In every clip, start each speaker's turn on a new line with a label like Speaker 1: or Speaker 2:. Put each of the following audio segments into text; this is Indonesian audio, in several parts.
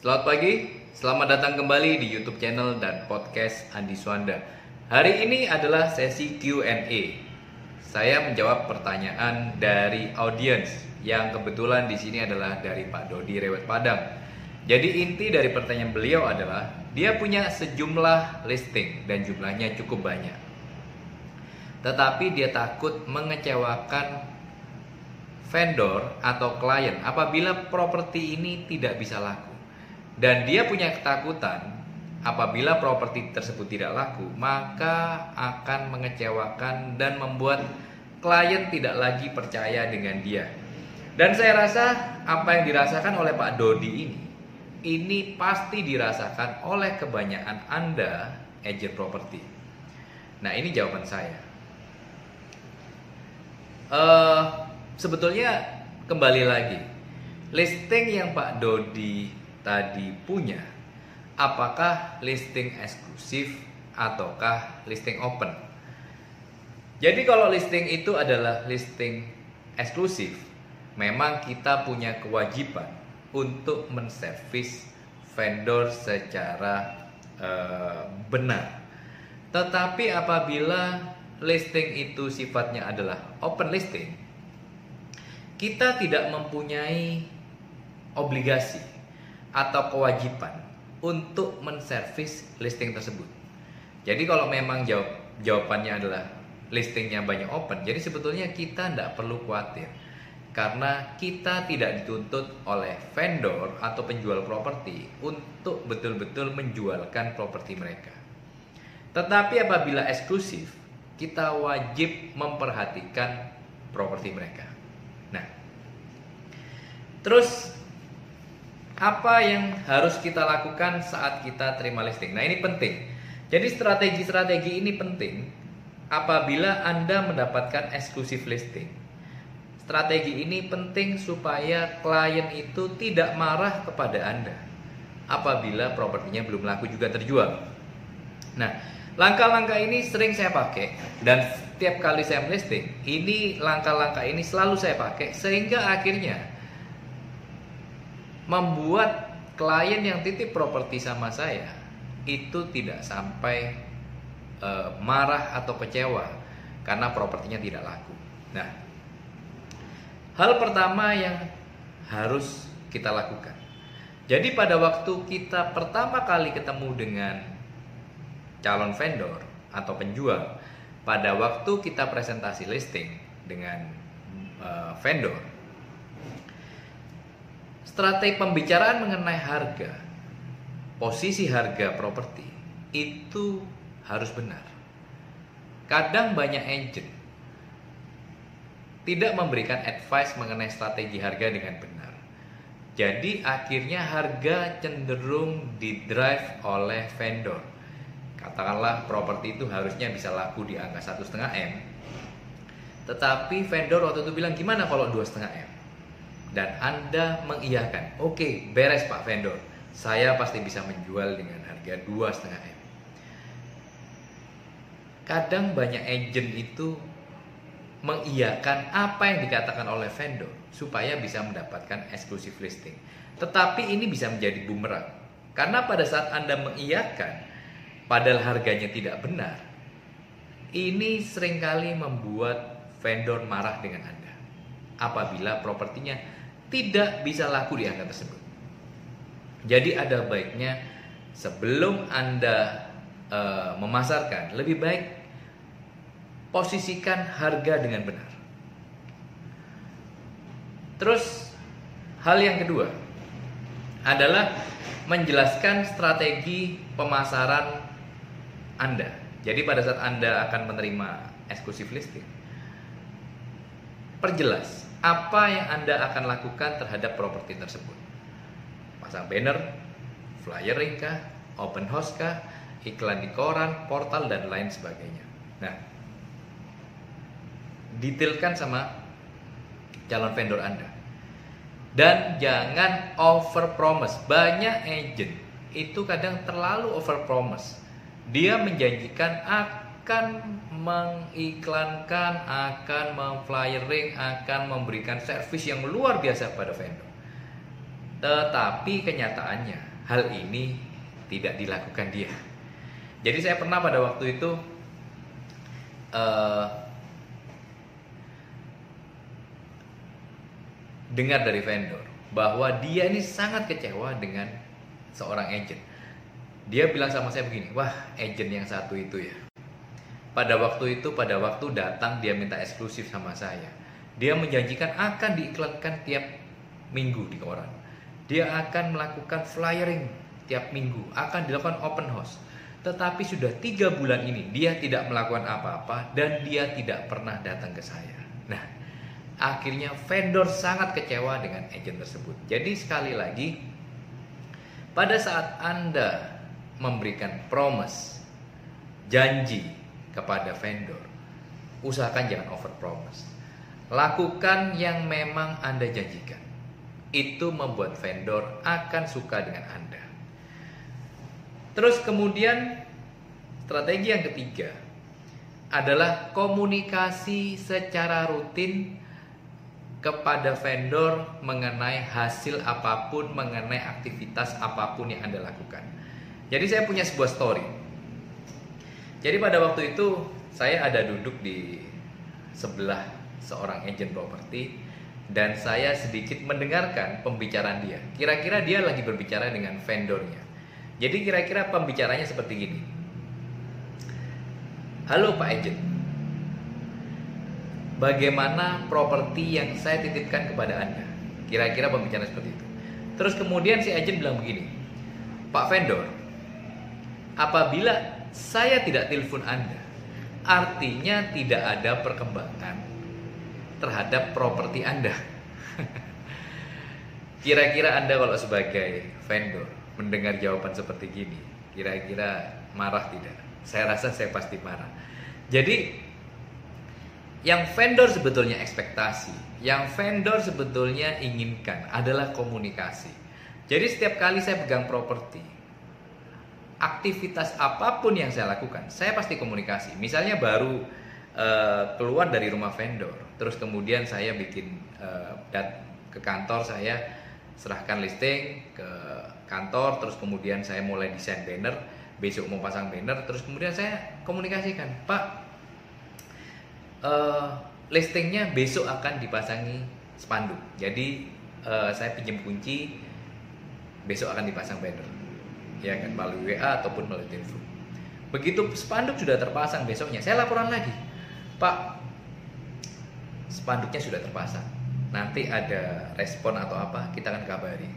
Speaker 1: Selamat pagi, selamat datang kembali di YouTube channel dan podcast Andi Swanda. Hari ini adalah sesi Q&A. Saya menjawab pertanyaan dari audiens yang kebetulan di sini adalah dari Pak Dodi Rewet Padang. Jadi inti dari pertanyaan beliau adalah dia punya sejumlah listing dan jumlahnya cukup banyak. Tetapi dia takut mengecewakan vendor atau klien apabila properti ini tidak bisa laku. Dan dia punya ketakutan apabila properti tersebut tidak laku, maka akan mengecewakan dan membuat klien tidak lagi percaya dengan dia. Dan saya rasa apa yang dirasakan oleh Pak Dodi ini ini pasti dirasakan oleh kebanyakan Anda agent properti. Nah, ini jawaban saya. Uh, sebetulnya kembali lagi listing yang Pak Dodi tadi punya apakah listing eksklusif ataukah listing open? Jadi kalau listing itu adalah listing eksklusif memang kita punya kewajiban untuk menservis vendor secara uh, benar. Tetapi apabila listing itu sifatnya adalah open listing kita tidak mempunyai obligasi atau kewajiban untuk menservis listing tersebut. Jadi kalau memang jawab jawabannya adalah listingnya banyak open, jadi sebetulnya kita tidak perlu khawatir karena kita tidak dituntut oleh vendor atau penjual properti untuk betul-betul menjualkan properti mereka. Tetapi apabila eksklusif, kita wajib memperhatikan properti mereka. Terus apa yang harus kita lakukan saat kita terima listing? Nah, ini penting. Jadi strategi-strategi ini penting apabila Anda mendapatkan eksklusif listing. Strategi ini penting supaya klien itu tidak marah kepada Anda apabila propertinya belum laku juga terjual. Nah, langkah-langkah ini sering saya pakai dan setiap kali saya listing, ini langkah-langkah ini selalu saya pakai sehingga akhirnya membuat klien yang titip properti sama saya itu tidak sampai uh, marah atau kecewa karena propertinya tidak laku. Nah, hal pertama yang harus kita lakukan. Jadi pada waktu kita pertama kali ketemu dengan calon vendor atau penjual, pada waktu kita presentasi listing dengan uh, vendor, strategi pembicaraan mengenai harga, posisi harga properti itu harus benar. Kadang banyak agent tidak memberikan advice mengenai strategi harga dengan benar. Jadi akhirnya harga cenderung didrive oleh vendor. Katakanlah properti itu harusnya bisa laku di angka satu setengah m. Tetapi vendor waktu itu bilang gimana kalau dua setengah m? Dan Anda mengiyakan, oke okay, beres Pak vendor, saya pasti bisa menjual dengan harga 2,5 M. Kadang banyak agent itu mengiyakan apa yang dikatakan oleh vendor supaya bisa mendapatkan eksklusif listing. Tetapi ini bisa menjadi bumerang. Karena pada saat Anda mengiyakan padahal harganya tidak benar, ini sering kali membuat vendor marah dengan Anda. Apabila propertinya tidak bisa laku di angka tersebut. Jadi ada baiknya sebelum Anda e, memasarkan, lebih baik posisikan harga dengan benar. Terus hal yang kedua adalah menjelaskan strategi pemasaran Anda. Jadi pada saat Anda akan menerima eksklusif listing, perjelas apa yang Anda akan lakukan terhadap properti tersebut. Pasang banner, flyering kah, open house kah, iklan di koran, portal dan lain sebagainya. Nah, detailkan sama calon vendor Anda. Dan jangan over promise. Banyak agent itu kadang terlalu over promise. Dia menjanjikan akan mengiklankan, akan memflyering, akan memberikan servis yang luar biasa pada vendor. Tetapi kenyataannya hal ini tidak dilakukan dia. Jadi saya pernah pada waktu itu uh, dengar dari vendor bahwa dia ini sangat kecewa dengan seorang agent. Dia bilang sama saya begini, wah agent yang satu itu ya. Pada waktu itu, pada waktu datang dia minta eksklusif sama saya. Dia menjanjikan akan diiklankan tiap minggu di koran. Dia akan melakukan flyering tiap minggu, akan dilakukan open house. Tetapi sudah tiga bulan ini dia tidak melakukan apa-apa dan dia tidak pernah datang ke saya. Nah, akhirnya vendor sangat kecewa dengan agent tersebut. Jadi sekali lagi, pada saat Anda memberikan promise, janji kepada vendor, usahakan jangan over promise. Lakukan yang memang Anda janjikan. Itu membuat vendor akan suka dengan Anda. Terus kemudian strategi yang ketiga adalah komunikasi secara rutin kepada vendor mengenai hasil apa pun, mengenai aktivitas apa pun yang Anda lakukan. Jadi saya punya sebuah story. Jadi pada waktu itu saya ada duduk di sebelah seorang agent properti dan saya sedikit mendengarkan pembicaraan dia. Kira-kira dia lagi berbicara dengan vendornya. Jadi kira-kira pembicaranya seperti gini. Halo Pak Agent, bagaimana properti yang saya titipkan kepada Anda. Kira-kira pembicaraan seperti itu. Terus kemudian si agent bilang begini, Pak vendor, apabila saya tidak telepon Anda, artinya tidak ada perkembangan terhadap properti Anda. Kira-kira Anda kalau sebagai vendor mendengar jawaban seperti gini, kira-kira marah tidak? Saya rasa saya pasti marah. Jadi yang vendor sebetulnya ekspektasi, yang vendor sebetulnya inginkan adalah komunikasi. Jadi setiap kali saya pegang properti, aktivitas apa pun yang saya lakukan, saya pasti komunikasi. Misalnya baru uh, keluar dari rumah vendor, terus kemudian saya bikin uh, dat ke kantor saya serahkan listing ke kantor, terus kemudian saya mulai desain banner, besok mau pasang banner, terus kemudian saya komunikasikan, Pak uh, listingnya besok akan dipasangi spanduk. Jadi uh, saya pinjam kunci, besok akan dipasang banner, ya kan melalui WA ataupun melalui telepon. Begitu spanduk sudah terpasang besoknya, saya laporan lagi, Pak, spanduknya sudah terpasang. Nanti ada respon atau apa, kita akan kabari.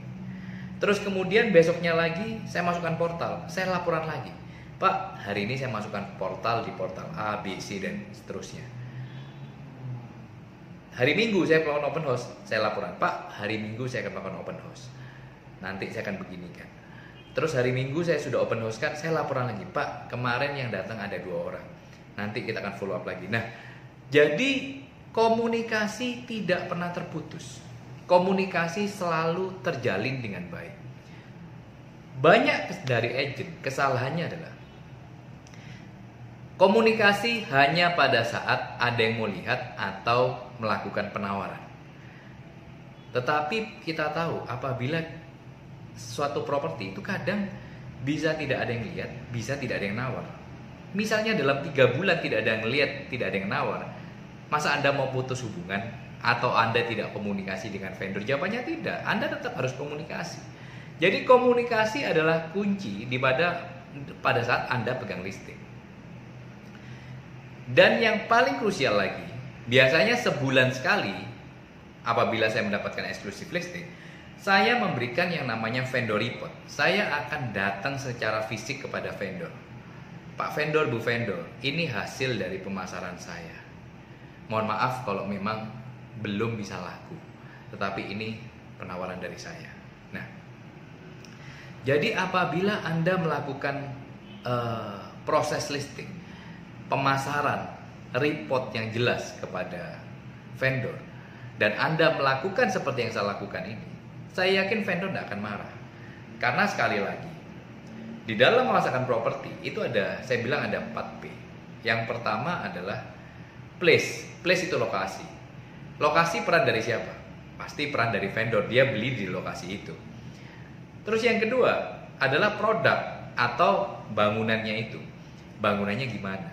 Speaker 1: Terus kemudian besoknya lagi saya masukkan portal, saya laporan lagi. Pak, hari ini saya masukkan portal di portal A, B, C dan seterusnya hari Minggu saya melakukan open house, saya laporan, Pak, hari Minggu saya akan melakukan open house. Nanti saya akan beginikan. Terus hari Minggu saya sudah open house kan, saya laporan lagi, Pak, kemarin yang datang ada dua orang. Nanti kita akan follow up lagi. Nah, jadi komunikasi tidak pernah terputus. Komunikasi selalu terjalin dengan baik. Banyak dari agent kesalahannya adalah Komunikasi hanya pada saat ada yang mau lihat atau melakukan penawaran. Tetapi kita tahu apabila suatu properti itu kadang bisa tidak ada yang lihat, bisa tidak ada yang nawar. Misalnya dalam tiga bulan tidak ada yang lihat, tidak ada yang nawar. Masa Anda mau putus hubungan atau Anda tidak komunikasi dengan vendor? Jawabannya tidak. Anda tetap harus komunikasi. Jadi komunikasi adalah kunci di pada pada saat Anda pegang listing. Dan yang paling krusial lagi, biasanya sebulan sekali apabila saya mendapatkan eksklusif listing, saya memberikan yang namanya vendor report. Saya akan datang secara fisik kepada vendor. Pak vendor, Bu vendor, ini hasil dari pemasaran saya. Mohon maaf kalau memang belum bisa laku. Tetapi ini penawaran dari saya. Nah, jadi apabila Anda melakukan uh, proses listing, pemasaran report yang jelas kepada vendor dan Anda melakukan seperti yang saya lakukan ini, saya yakin vendor tidak akan marah. Karena sekali lagi, di dalam merasakan properti itu ada, saya bilang ada 4 P. Yang pertama adalah place. Place itu lokasi. Lokasi peran dari siapa? Pasti peran dari vendor, dia beli di lokasi itu. Terus yang kedua adalah produk atau bangunannya itu. Bangunannya gimana?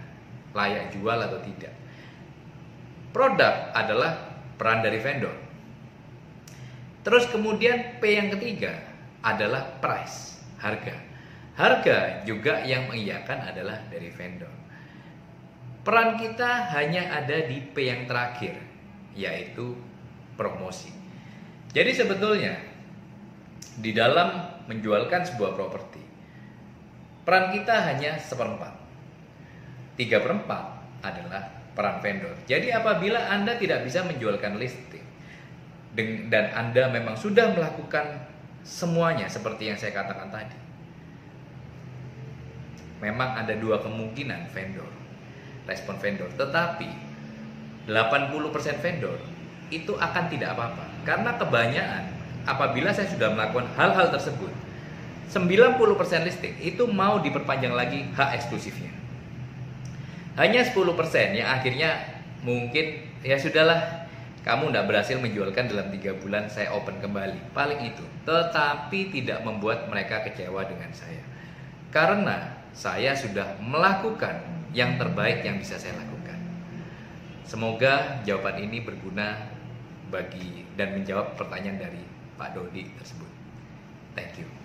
Speaker 1: Layak jual atau tidak? Produk adalah peran dari vendor. Terus kemudian P yang ketiga adalah price, harga. Harga juga yang mengiyakan adalah dari vendor. Peran kita hanya ada di P yang terakhir, yaitu promosi. Jadi sebetulnya di dalam menjualkan sebuah properti, peran kita hanya seperempat. Tiga perempat adalah peran vendor. Jadi apabila Anda tidak bisa menjualkan listing dan Anda memang sudah melakukan semuanya seperti yang saya katakan tadi. Memang ada dua kemungkinan vendor, respon vendor. Tetapi 80% vendor itu akan tidak apa-apa. Karena kebanyakan apabila saya sudah melakukan hal-hal tersebut, 90% listing itu mau diperpanjang lagi hak eksklusifnya hanya 10% yang akhirnya mungkin ya sudahlah kamu tidak berhasil menjualkan dalam tiga bulan saya open kembali. Paling itu. Tetapi tidak membuat mereka kecewa dengan saya. Karena saya sudah melakukan yang terbaik yang bisa saya lakukan. Semoga jawaban ini berguna bagi dan menjawab pertanyaan dari Pak Dodi tersebut. Thank you